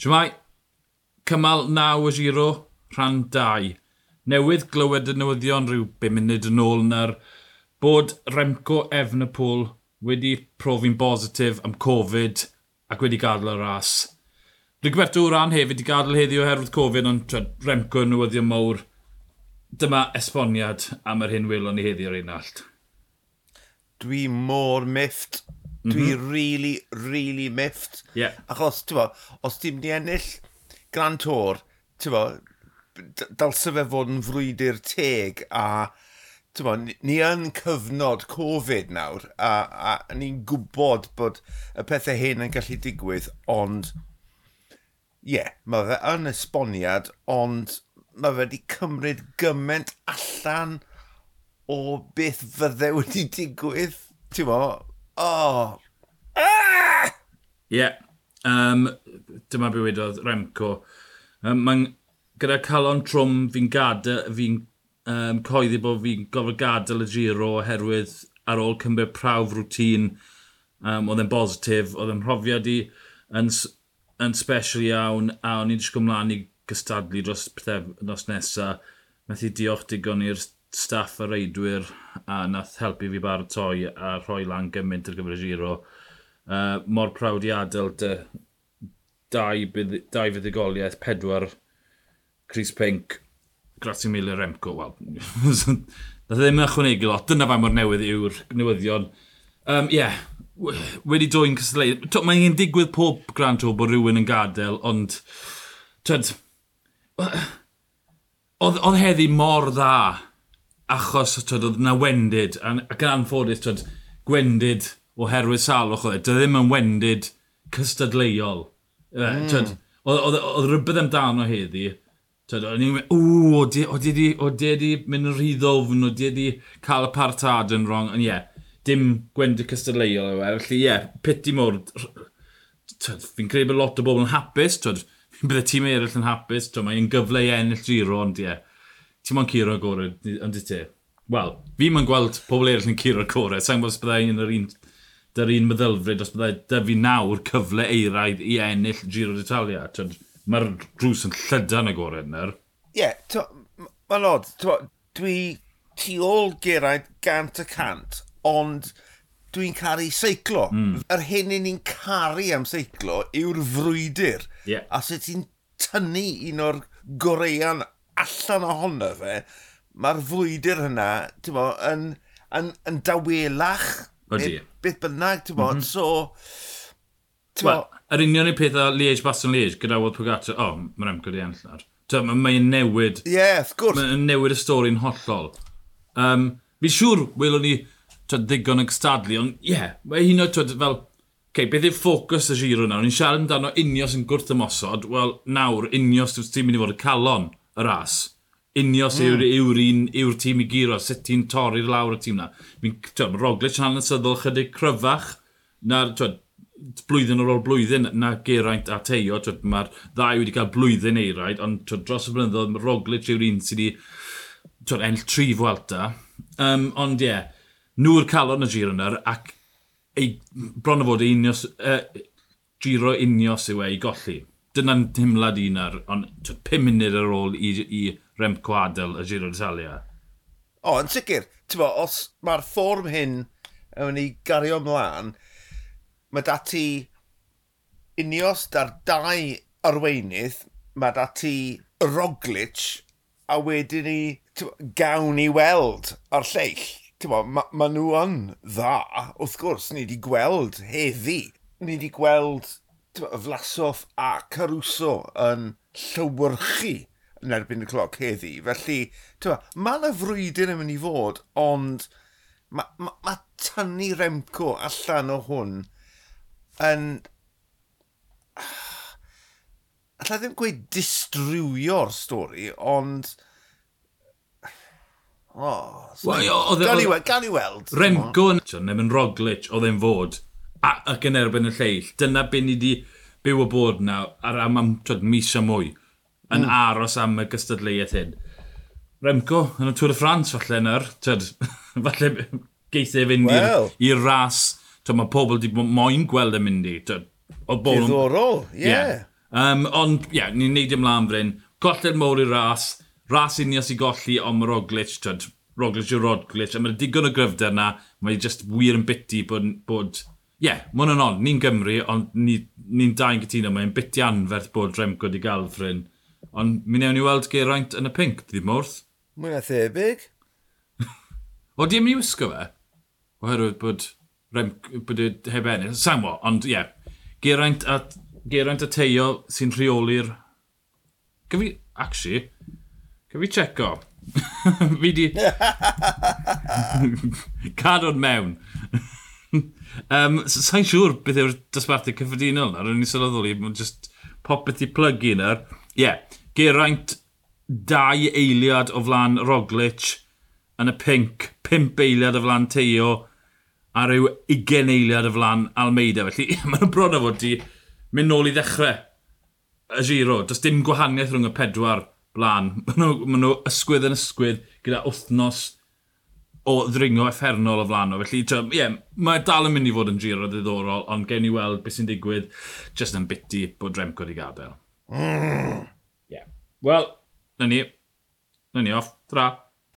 Siwmai, cymal naw y giro, rhan 2. Newydd glywed y newyddion rhyw 5 munud yn ôl na'r bod Remco Efnapol wedi profi'n bositif am Covid ac wedi gadw y ras. Rigoberto Wran hefyd wedi gadw heddi oherwydd Covid, ond twed, Remco yn newyddion mawr. Dyma esboniad am yr hyn welon ni heddi o'r un allt. Dwi mor mifft dwi mm -hmm. really, really miffed. Yeah. Achos, ti'n bo, os ti'n mynd i ennill Grand Tour, ti'n bo, dalsa fe fod yn frwydi'r teg a ti'n bo, ni yn cyfnod Covid nawr a, a, a ni'n gwybod bod y pethau hyn yn gallu digwydd, ond ie, yeah, mae fe yn esboniad, ond mae fe wedi cymryd gymaint allan o beth fydde wedi digwydd, ti'n bo, Oh! Ah! Ie. Yeah. Um, dyma be wedodd Remco. Um, Mae'n gyda calon trwm fi'n gadael, fi'n um, coeddi bod fi'n gofod gadael y giro oherwydd ar ôl cymryd prawf rŵtîn um, oedd e'n bositif, oedd e'n mhrofiad i yn, yn special iawn a o'n i'n disgwyl mlaen i gystadlu dros pethau nos nesaf. Methu diolch digon i'r staff a reidwyr a nath helpu fi baratoi a rhoi lan gymaint ar gyfer y giro. Uh, mor prawd i adael dy dau, dau fuddigoliaeth, pedwar, Chris Pink, Gratimilio Remco. Wel, nath e ddim yn ychwanegu lot. Dyna fa mor newydd yw'r newyddion. Ie, um, yeah, wedi dwy'n cysleid. Mae hyn digwydd pob gran to bod rhywun yn gadael, ond... Tyd, oedd heddi mor dda achos twyd, oedd yna wendid, ac yn anffodus, twyd, gwendid oherwydd salwch oedd, e. dy e ddim yn wendid cystadleuol. Mm. Twyd, oedd rhywbeth amdano heddi, Tyd, o'n i'n mynd, ww, o di wedi mynd yn rhy ddofn, o di wedi cael y partad yn wrong, ond ie, yeah, dim gwendy cystadleuol yw e, felly ie, yeah, piti mor, fi'n credu bod lot o bobl yn hapus, tyd, bydde tîm eraill yn hapus, tyd, mae'n gyfle i ennill giro, ond ie, yeah, ti'n mo'n curo gore, ond di ti? Wel, fi ma'n gweld pobl eraill yn curo gore, sa'n gwybod os byddai yn yr un, dy'r un meddylfryd, os byddai dy fi nawr cyfle eiraidd i ennill Giro d'Italia. Mae'r drws yn llydan y gorau yna. Ie, yeah, mae'n od. dwi tu ôl geraint gant y cant, ond dwi'n caru seiclo. Mm. Yr hyn i ni'n caru am seiclo yw'r frwydr. Yeah. A sut ti'n tynnu un o'r goreian allan ohono fe, mae'r fwydyr hynna, ti'n bo, yn, yn, yn dawelach. Ydy. Beth bynnag, ti'n bo, mm -hmm. so... Wel, yr union i peth o Liege Baston Liege gyda Wodd Pogacar, o, oh, mae'n emgyd i enll Mae'n mae newid... Ie, yeah, of course. Mae'n newid y stori'n hollol. Um, fi siŵr welwn ni twyd, ddigon yn gystadlu, ond ie, yeah, mae hyn o twyd, fel, okay, beth yw'r ffocws y giro nawr? Ni'n siarad amdano unios yn gwrth ymosod, wel nawr unios ti'n mynd i fod y calon y ras. Unios mm. yw'r un, yw'r tîm i giro, sut ti'n torri'r lawr y tîm na. Mi'n Roglic yn hanesyddol chydig cryfach na'r blwyddyn ar ôl blwyddyn na Geraint a Teo. Mae'r ddau wedi cael blwyddyn eiraid, ond twyd, dros y blynyddoedd mae Roglic yw'r un sydd wedi enll tri fwelta. Um, ond ie, yeah, nhw'r calon y giro yna ac ei, bron o fod unios, uh, giro unios yw e i golli dyna'n hymlad un ar, ond 5 munud ar ôl i, i Remco Adel y Giro d'Italia. O, yn sicr. Bo, os mae'r ffordd hyn yn mynd i gario ymlaen, mae dati unios dar dau arweinydd, mae dati Roglic, a wedyn ni gawn i weld ar lleill. Maen ma, ma nhw yn dda, wrth gwrs, ni wedi gweld heddi. Ni wedi gweld Flasoff a Caruso yn llywyrchu yn erbyn y cloc heddi. Felly, tywa, mae yna frwydr yn mynd i fod, ond mae ma, ma tynnu Remco allan o hwn yn... Alla ddim gweud distrywio'r stori, ond... Oh, so... well, gan, i weld, gan i weld. Remco yn... Oh. Neu yn Roglic, oedd e'n fod, ac yn erbyn y lleill. Dyna be ni wedi byw o bod na ar am, am twyd, mis a mwy yn mm. aros am y gystadleuaeth hyn. Remco, yn y Tŵr y Ffrans, falle yna'r, tyd, falle geithio fynd well. i'r ras, tyd, mae pobl wedi moyn gweld yn mynd i. Diddorol, ie. Yeah. yeah. Um, ond, ie, yeah, ni'n neud ymlaen fryn. Colled mowr i'r ras, ras union i golli ond mae Roglic, tyd, Roglic yw Roglic, a mae'n digon o gryfder yna, mae'n just wir yn biti bod, bod Ie, yeah, mae hwnna'n on. Ni'n Gymru, ond ni'n ni, ni dau'n gytuno. Mae'n biti anferth bod Remco di Galfrin. Ond mi newn ni weld Geraint yn y pink, di mwrth. Mwy na thebyg. o, di mynd i wisgo fe? Oherwydd bod Remco, bod e heb ennill. Sa'n mo, ond ie. Yeah. Geraint a, Geraint a teio sy'n rheoli'r... Gyfi, actually, gyfi checo. fi di... Cadw'n mewn. um, Sa'n siŵr beth yw'r dosbarthu cyffredinol na, rwy'n sylweddol i, mae'n just popeth i plygu nawr. Ie, yeah, Geraint, dau eiliad o flan Roglic yn y pink, pimp eiliad o flan Teo, a rhyw 20 eiliad o flan Almeida. Felly mae'n bron o fod i mynd nôl i ddechrau y giro. Does dim gwahaniaeth rhwng y pedwar blaen. Maen nhw, ma nhw ysgwydd yn ysgwydd gyda wythnos o ddringo effernol o flan o. Felly, ie, yeah, mae dal yn mynd i fod yn giro ddiddorol, ond gen i weld beth sy'n digwydd jyst yn biti bod Remco wedi gadael. Mm. Yeah. Wel, na ni. Na ni off. Tra.